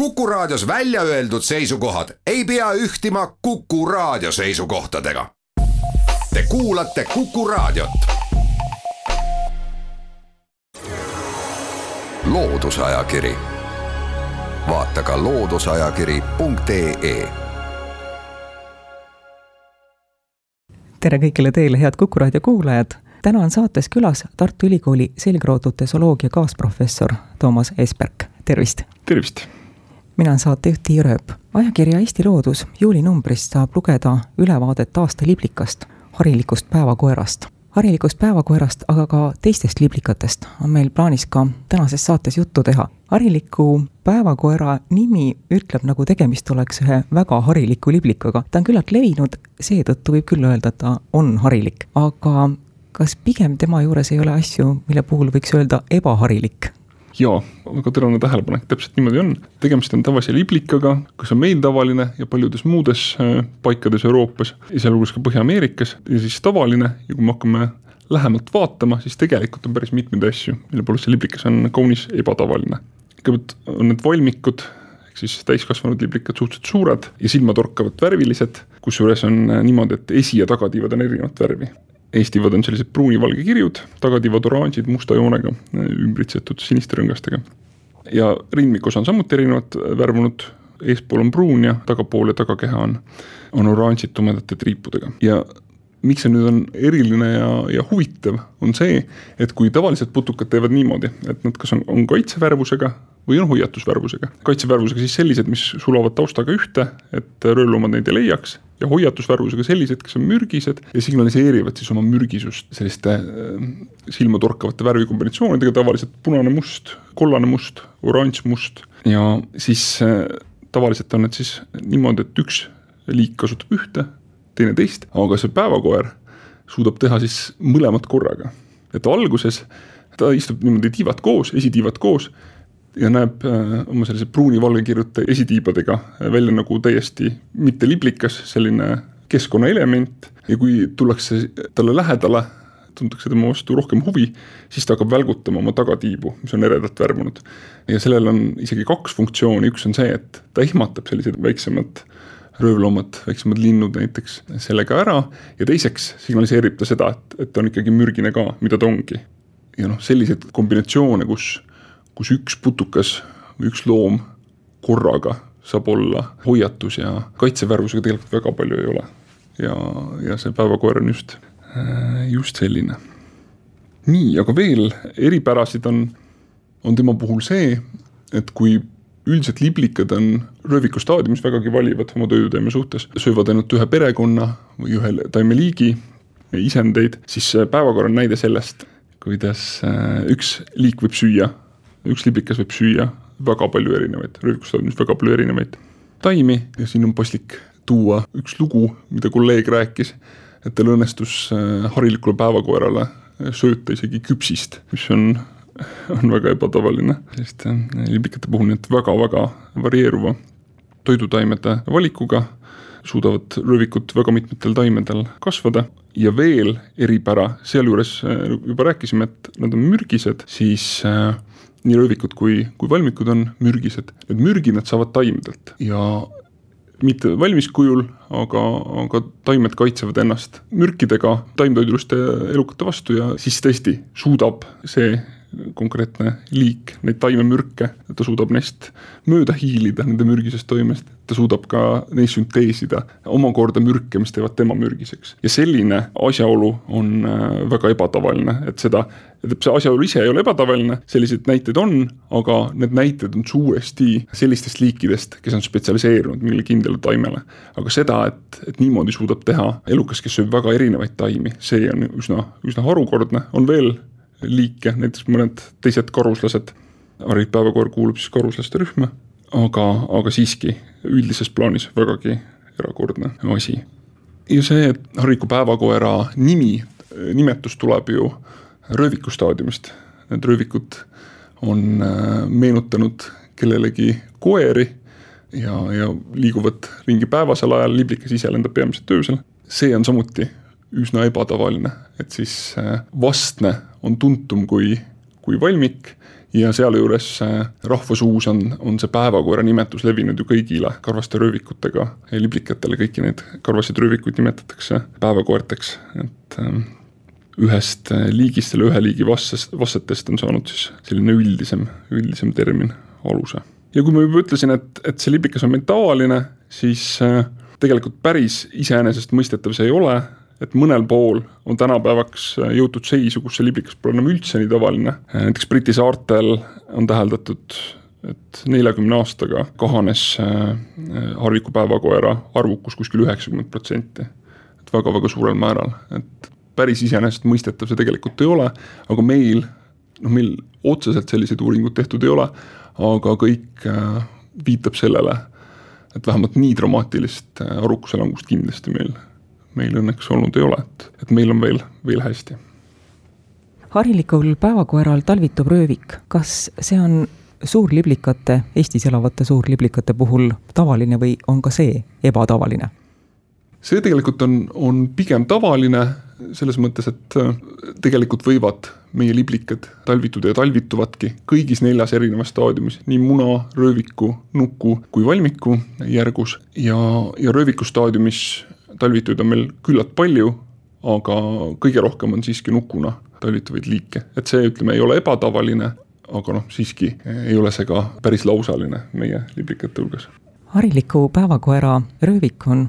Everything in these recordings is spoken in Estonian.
Kuku Raadios välja öeldud seisukohad ei pea ühtima Kuku Raadio seisukohtadega. Te kuulate Kuku Raadiot. loodusajakiri, vaata ka looduseajakiri.ee tere kõigile teile, head Kuku raadio kuulajad. täna on saates külas Tartu Ülikooli selgrootute zooloogia kaasprofessor Toomas Esperk, tervist. tervist. Mina olen saatejuht Tiia Rööp. ajakirja Eesti Loodus juulinumbrist saab lugeda ülevaadet aasta liblikast, harilikust päevakoerast harilikust päevakoerast, aga ka teistest liblikatest on meil plaanis ka tänases saates juttu teha. hariliku päevakoera nimi ütleb, nagu tegemist oleks ühe väga hariliku liblikaga. ta on küllalt levinud, seetõttu võib küll öelda, et ta on harilik, aga kas pigem tema juures ei ole asju, mille puhul võiks öelda ebaharilik? Jaa, väga terane tähelepanek, täpselt niimoodi on. tegemist on tavalise liblikaga, kas on meil tavaline ja paljudes muudes äh, paikades Euroopas sealhulgas ka Põhja-Ameerikas ja siis tavaline ja kui me hakkame lähemalt vaatama, siis tegelikult on päris mitmeid asju, mille poolest see liblikas on kaunis ebatavaline. kõigepealt on need valmikud, ehk siis täiskasvanud liblikad suhteliselt suured ja silmatorkavalt värvilised, kusjuures on äh, niimoodi, et esi- ja tagatiivad on erinevat värvi eestivad on sellised pruunivalge kirjud, tagatiivad oranžid musta joonega, ümbritsetud siniste rõngastega. ja rindmikus on samuti erinevad värvunud, eespool on pruun ja tagapool ja tagakeha on, on oranžid tumedate triipudega ja miks see nüüd on eriline ja, ja huvitav, on see, et kui tavaliselt putukad teevad niimoodi, et nad kas on, on kaitsevärvusega või on hoiatusvärvusega. kaitsevärvusega siis sellised, mis sulavad taustaga ühte, et röövloomad neid ei leiaks ja hoiatusvärvusega sellised, kes on mürgised ja signaliseerivad siis oma mürgisust selliste äh, silmatorkavate värvikombinatsioonidega, tavaliselt punane must, kollane must, oranž must ja siis äh, tavaliselt on need siis niimoodi, et üks liik kasutab ühte teine teist, aga see päevakoer suudab teha siis mõlemat korraga. et alguses ta istub niimoodi tiivad koos, esitiivad koos ja näeb äh, oma sellise pruuni-valgekirjute esitiibadega välja nagu täiesti mitte liblikas, selline keskkonnaelement ja kui tullakse talle lähedale, tuntakse tema vastu rohkem huvi, siis ta hakkab välgutama oma tagatiibu, mis on eredalt värvunud. ja sellel on isegi kaks funktsiooni, üks on see, et ta ehmatab sellised väiksemad röövloomad, väiksemad linnud näiteks sellega ära ja teiseks signaliseerib ta seda, et, et ta on ikkagi mürgine ka, mida ta ongi. ja noh, selliseid kombinatsioone, kus, kus üks putukas või üks loom korraga saab olla hoiatus ja kaitsevärvusega tegelikult väga palju ei ole. ja, ja see päevakoer on just, just selline. nii, aga veel eripärasid on, on tema puhul see, et kui üldiselt liblikad on rööviku staadiumis vägagi valivad oma toidutaime suhtes, söövad ainult ühe perekonna või ühe taimeliigi isendeid, siis päevakorra on näide sellest, kuidas äh, üks liik võib süüa, üks liblikas võib süüa väga palju erinevaid, rööviku staadiumis väga palju erinevaid taimi. Ja siin on paslik tuua üks lugu, mida kolleeg rääkis, et tal õnnestus äh, harilikule päevakoerale sööta isegi küpsist, mis on on väga ebatavaline, sest liblikate puhul need väga-väga varieeruva toidutaimede valikuga suudavad röövikud väga mitmetel taimedel kasvada. Ja veel eripära, sealjuures äh, juba rääkisime, et nad on mürgised, siis äh, nii röövikud kui, kui valmikud on mürgised. Need mürgid nad saavad taimedelt. Ja mitte valmis kujul, aga, aga taimed kaitsevad ennast mürkidega taimtoiduliste elukate vastu ja siis tõesti suudab see konkreetne liik neid taimemürke, ta suudab neist mööda hiilida, nende mürgisest toimest, ta suudab ka neist sünteesida omakorda mürke, mis teevad tema mürgiseks. ja selline asjaolu on äh, väga ebatavaline, et seda, see asjaolu ise ei ole ebatavaline, selliseid näiteid on, aga need näited on suuresti sellistest liikidest, kes on spetsialiseerunud mingile kindlale taimele. aga seda, et, et niimoodi suudab teha elukas, kes sööb väga erinevaid taimi, see on üsna, üsna harukordne, on veel liike, näiteks mõned teised karuslased. harilik päevakoer kuulub siis karuslaste rühma, aga, aga siiski üldises plaanis vägagi erakordne asi. ja see hariliku päevakoera nimi, nimetus tuleb ju rööviku staadiumist, need röövikud on äh, meenutanud kellelegi koeri ja, ja liiguvad ringi päevasel ajal, liblikas ise lendab peamiselt öösel. see on samuti üsna ebatavaline, et siis äh, vastne on tuntum kui, kui valmik ja sealjuures rahvasuus on, on see päevakoera nimetus levinud ju kõigile karvaste röövikutega. Liblikatele, kõiki neid karvaseid röövikuid nimetatakse päevakoerteks, et ähm, ühest liigist, selle ühe liigi vassest, vassetest on saanud siis selline üldisem, üldisem termin aluse. ja kui ma juba ütlesin, et, et see liblikas on meil tavaline, siis äh, tegelikult päris iseenesestmõistetav see ei ole, et mõnel pool on tänapäevaks äh, jõutud seisu, kus see liblikas pole enam üldse nii tavaline, äh, näiteks Briti saartel on täheldatud, et neljakümne aastaga kahanes äh, harvikupäevakoera arvukus kuskil üheksakümmend protsenti. et väga-väga suurel määral, et päris iseenesestmõistetav see tegelikult ei ole, aga meil, noh meil otseselt selliseid uuringuid tehtud ei ole, aga kõik viitab sellele, et vähemalt nii dramaatilist arvukuse langust kindlasti meil meil õnneks olnud ei ole, et, et meil on veel, veel hästi. harilikul päevakoeral talvitub röövik, kas see on suurliblikate, Eestis elavate suurliblikate puhul tavaline või on ka see ebatavaline? see tegelikult on, on pigem tavaline selles mõttes, et äh, tegelikult võivad meie liblikad talvituda ja talvituvadki kõigis neljas erinevas staadiumis, nii muna, rööviku, nuku kui valmiku järgus ja, ja rööviku staadiumis talvituid on meil küllalt palju, aga kõige rohkem on siiski nukuna talvituvaid liike, et see, ütleme, ei ole ebatavaline, aga noh, siiski ei ole see ka päris lausaline meie liblikate hulgas. hariliku päevakoera röövik on,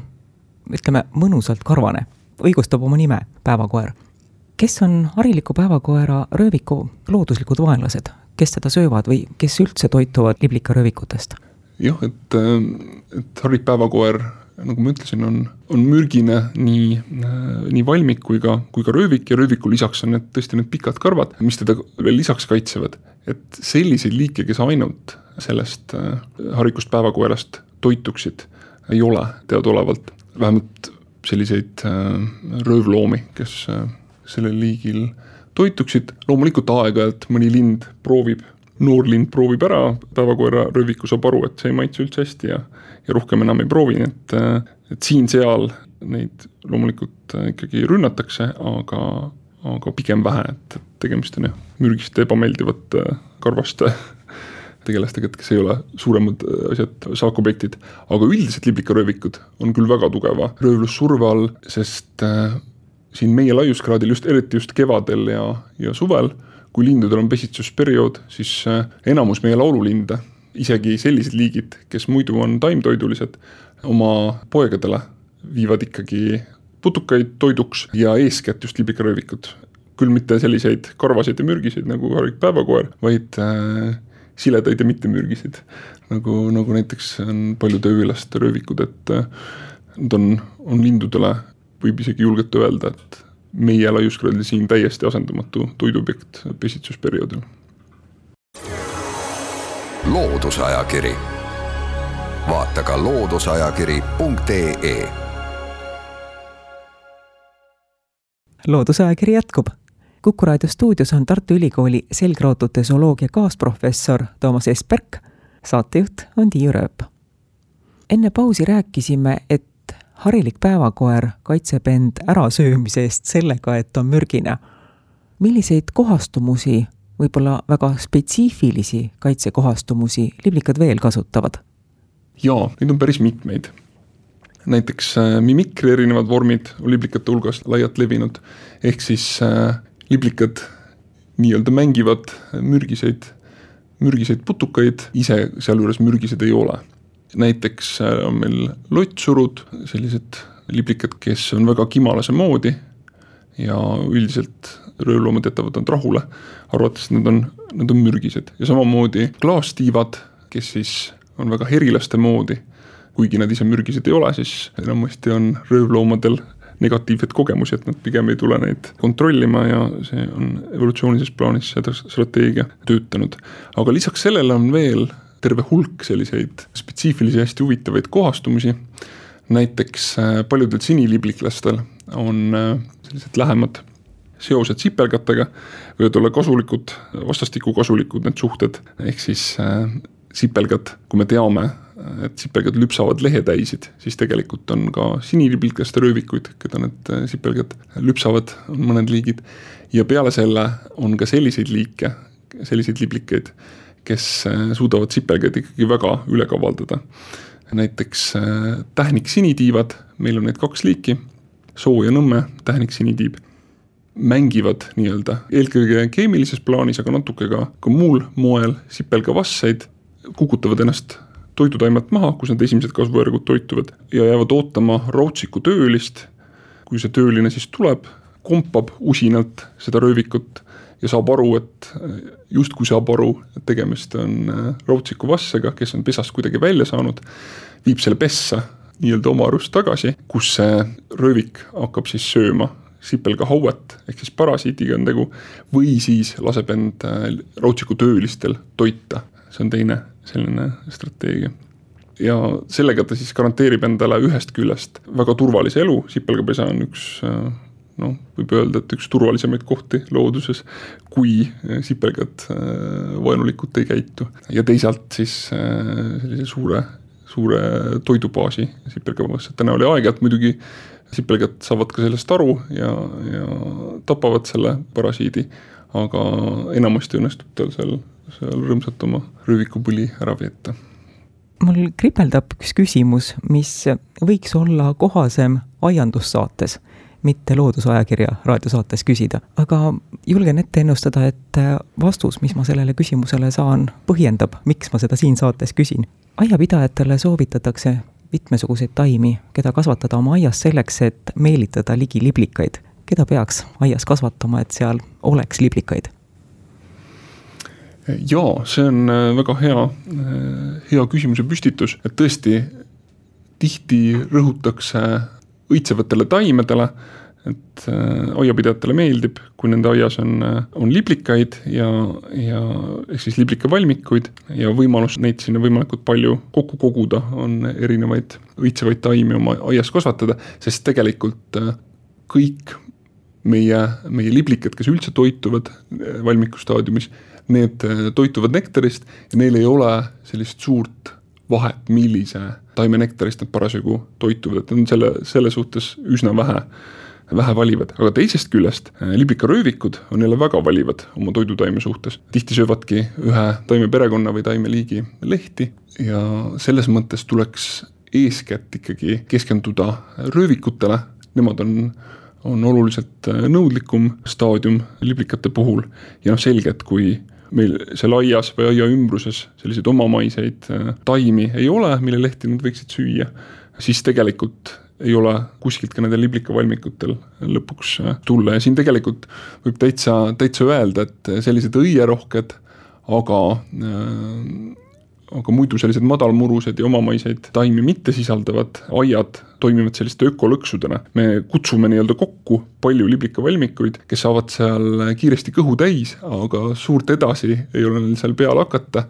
ütleme, mõnusalt karvane, õigustab oma nime, päevakoer. kes on hariliku päevakoera rööviku looduslikud vaenlased, kes teda söövad või kes üldse toituvad liblikaröövikutest? jah, et, et harlik päevakoer nagu ma ütlesin, on, on mürgine nii, nii valmik kui ka, kui ka röövik ja rööviku lisaks on need tõesti need pikad karvad, mis teda veel lisaks kaitsevad. et selliseid liike, kes ainult sellest äh, harikust päevakoerast toituksid, ei ole teadaolevalt, vähemalt selliseid äh, röövloomi, kes äh, sellel liigil toituksid, loomulikult aeg-ajalt mõni lind proovib noor lind proovib ära, päevakoera rööviku saab aru, et see ei maitse üldse hästi ja ja rohkem enam ei proovi, nii et, et siin-seal neid loomulikult ikkagi rünnatakse, aga, aga pigem vähe, et tegemist on jah, mürgiste ebameeldivate karvaste tegelastega, et kes ei ole suuremad asjad, saakobjektid. aga üldiselt liblikaröövikud on küll väga tugeva röövlussurve all, sest äh, siin meie laiuskraadil just, eriti just kevadel ja, ja suvel, kui lindudel on pesitsusperiood, siis äh, enamus meie laululinde isegi sellised liigid, kes muidu on taimtoidulised, oma poegadele viivad ikkagi putukaid toiduks ja eeskätt just liblikaröövikud. küll mitte selliseid karvaseid ja mürgiseid nagu harlik päevakoer, vaid äh, siledaid ja mittemürgiseid. nagu, nagu näiteks on paljude öölaste röövikud, et äh, nad on, on lindudele, võib isegi julgelt öelda, et meie laiuskraadil siin täiesti asendamatu toiduobjekt pesitsusperioodil Loodusajakiri. vaata ka looduseajakiri.ee. loodusajakiri jätkub. kuku raadio stuudios on Tartu Ülikooli selgraudute zooloogia kaasprofessor Toomas Esperk, saatejuht on Tiiu Rööp. enne pausi rääkisime, et harilik päevakoer kaitseb end ärasöömise eest sellega, et on mürgine. milliseid kohastumusi võib-olla väga spetsiifilisi kaitsekohastumusi liblikad veel kasutavad? jaa, neid on päris mitmeid. näiteks äh, mimikri erinevad vormid on liblikate hulgas laialt levinud, ehk siis äh, liblikad nii-öelda mängivad mürgiseid, mürgiseid putukaid, ise sealjuures mürgised ei ole. Näiteks äh, on meil lottsurud, sellised liblikad, kes on väga kimalase moodi ja üldiselt röövloomad jätavad nad rahule, arvates, et nad on, nad on mürgised. Ja samamoodi klaastiivad, kes siis on väga herilaste moodi, kuigi nad ise mürgised ei ole, siis enamasti on röövloomadel negatiivseid kogemusi, et nad pigem ei tule neid kontrollima ja see on evolutsioonilises plaanis seda strateegia töötanud. aga lisaks sellele on veel terve hulk selliseid spetsiifilisi, hästi huvitavaid kohastumusi, näiteks äh, paljudel sinilibliklastel on äh, sellised lähemad seosed sipelgatega võivad olla kasulikud, vastastikku kasulikud need suhted, ehk siis äh, sipelgad, kui me teame, et sipelgad lüpsavad lehetäisid, siis tegelikult on ka sinilipilkaste röövikuid, keda need sipelgad lüpsavad, on mõned liigid. ja peale selle on ka selliseid liike, selliseid liblikaid, kes suudavad sipelgaid ikkagi väga üle kavaldada. näiteks tähniksinitiivad, meil on neid kaks liiki, Soo ja Nõmme tähniksinitiib mängivad nii-öelda eelkõige keemilises plaanis, aga natuke ka, ka muul moel sipelgavasseid, kukutavad ennast toidutaimelt maha, kus need esimesed kasvujärgud toituvad ja jäävad ootama rautsiku töölist. kui see tööline siis tuleb, kompab usinalt seda röövikut ja saab aru, et justkui saab aru, et tegemist on äh, rautsiku vassega, kes on pesast kuidagi välja saanud, viib selle pessa nii-öelda oma arust tagasi, kus see röövik hakkab siis sööma sipelga hauet ehk siis parasiitiga on tegu või siis laseb end äh, rautsiku töölistel toita, see on teine selline strateegia. ja sellega ta siis garanteerib endale ühest küljest väga turvalise elu, sipelgapesa on üks äh, noh, võib öelda, et üks turvalisemaid kohti looduses, kui äh, sipelgad vaenulikult ei käitu. Ja teisalt siis sellise suure, suure toidubaasi sipelgapõõsade näol ja aeg-ajalt muidugi sipelgad saavad ka sellest aru ja, ja tapavad selle parasiidi, aga enamasti õnnestub tal seal, seal rõõmsalt oma rüüvikupõli ära veeta. mul kripeldab üks küsimus, mis võiks olla kohasem aiandussaates, mitte loodusajakirja raadiosaates küsida, aga julgen ette ennustada, et vastus, mis ma sellele küsimusele saan, põhjendab, miks ma seda siin saates küsin. aiapidajatele soovitatakse mitmesuguseid taimi, keda kasvatada oma aias selleks, et meelitada ligi liblikaid. keda peaks aias kasvatama, et seal oleks liblikaid? jaa, see on äh, väga hea, äh, hea küsimuse püstitus, et tõesti tihti rõhutakse õitsevatele taimedele et äh, aiapidajatele meeldib, kui nende aias on, äh, on liblikaid ja, ja ehk siis liblikavalmikuid ja võimalus neid sinna võimalikult palju kokku koguda, on erinevaid õitsevaid taimi oma aias kasvatada, sest tegelikult äh, kõik meie, meie liblikad, kes üldse toituvad valmiku staadiumis, need toituvad nektarist ja neil ei ole sellist suurt vahet, millise taime nektarist nad parasjagu toituvad, et on selle, selle suhtes üsna vähe vähe valivad, aga teisest küljest äh, liblikaröövikud on jälle väga valivad oma toidutaime suhtes. tihti söövadki ühe taimeperekonna või taimeliigi lehti ja selles mõttes tuleks eeskätt ikkagi keskenduda röövikutele, nemad on on oluliselt äh, nõudlikum staadium liblikate puhul ja noh, selge, et kui meil seal aias või aia ümbruses selliseid omamaiseid äh, taimi ei ole, mille lehti nad võiksid süüa, siis tegelikult ei ole kuskilt ka nendel liblikavalmikutel lõpuks äh, tulla. Ja siin tegelikult võib täitsa, täitsa öelda, et sellised õierohked, aga äh, aga muidu sellised madalmurused ja omamaiseid taimi mitte sisaldavad aiad toimivad selliste ökolõksudena. me kutsume nii-öelda kokku palju liblikavalmikuid, kes saavad seal kiiresti kõhu täis, aga suurt edasi ei ole neil seal peal hakata.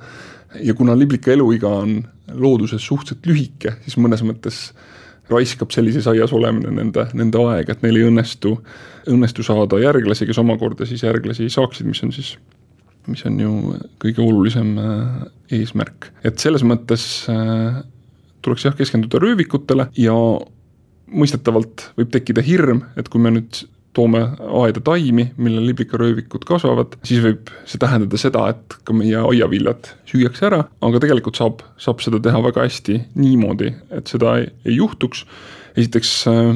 ja kuna liblika eluiga on looduses suhteliselt lühike, siis mõnes mõttes raiskab sellises aias olemine nende, nende aega, et neil ei õnnestu, õnnestu saada järglasi, kes omakorda siis järglasi saaksid, mis on siis, mis on ju kõige olulisem äh, eesmärk. et selles mõttes äh, tuleks jah, keskenduda röövikutele ja mõistetavalt võib tekkida hirm, et kui me nüüd toome aeda taimi, millel liblikaröövikud kasvavad, siis võib see tähendada seda, et ka meie aiaviljad süüakse ära, aga tegelikult saab, saab seda teha väga hästi niimoodi, et seda ei, ei juhtuks. esiteks äh,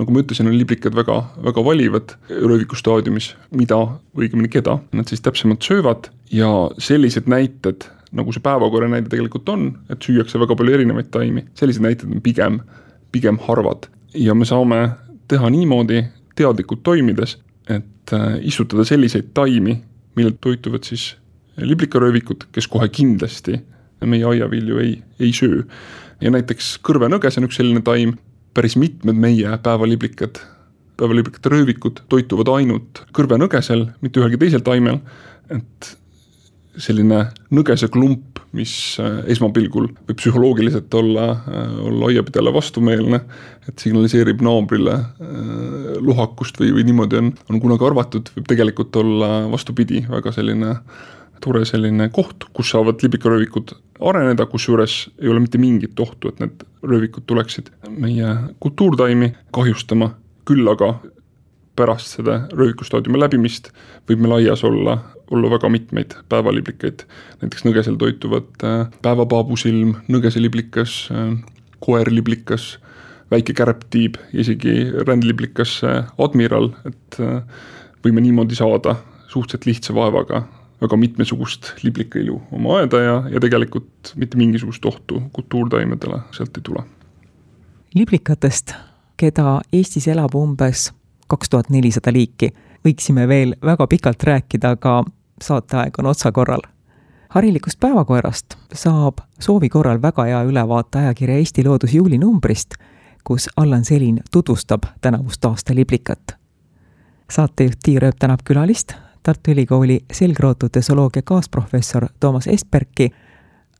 nagu ma ütlesin, on liblikad väga, väga valivad rööviku staadiumis, mida õigemini keda nad siis täpsemalt söövad ja sellised näited, nagu see päevakorra näide tegelikult on, et süüakse väga palju erinevaid taimi, sellised näited on pigem, pigem harvad ja me saame teha niimoodi, teadlikult toimides, et äh, istutada selliseid taimi, millelt toituvad siis liblikaröövikud, kes kohe kindlasti meie aiavilju ei, ei söö. ja näiteks kõrvenõges on üks selline taim, päris mitmed meie päevaliblikad, päevaliblikate röövikud toituvad ainult kõrvenõgesel, mitte ühelgi teisel taimel, et selline nõgese klump, mis äh, esmapilgul võib psühholoogiliselt olla, äh, olla aiapidajale vastumeelne, et signaliseerib naabrile äh, lohakust või, või niimoodi on, on kunagi arvatud, võib tegelikult olla vastupidi, väga selline tore selline koht, kus saavad libikaröövikud areneda, kusjuures ei ole mitte mingit ohtu, et need röövikud tuleksid meie kultuurtaimi kahjustama, küll aga pärast seda röövikustaadiumi läbimist võib meil aias olla, olla väga mitmeid päevaliblikaid. näiteks nõgesel toituvad äh, päevapaabusilm, nõgeseliblikas, äh, koerliblikas, väike kärptiib, isegi rändliblikas admiral, et võime niimoodi saada suhteliselt lihtsa vaevaga väga mitmesugust liblikailu oma aeda ja, ja tegelikult mitte mingisugust ohtu kultuurtaimedele sealt ei tule. liblikatest, keda Eestis elab umbes kaks tuhat nelisada liiki, võiksime veel väga pikalt rääkida, aga saateaeg on otsakorral. harilikust päevakoerast saab soovi korral väga hea ülevaate ajakirja Eesti Loodus juulinumbrist, kus Allan Selin tutvustab tänavust aasta liblikat. saatejuht Tiir Ööp tänab külalist, Tartu Ülikooli selgrootute zooloogia kaasprofessor Toomas Esperki.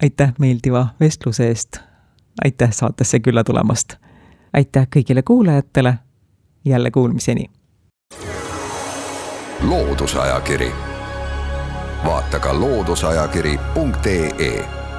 aitäh meeldiva vestluse eest. aitäh saatesse külla tulemast. aitäh kõigile kuulajatele. jälle kuulmiseni. loodusajakiri, vaata ka looduseajakiri.ee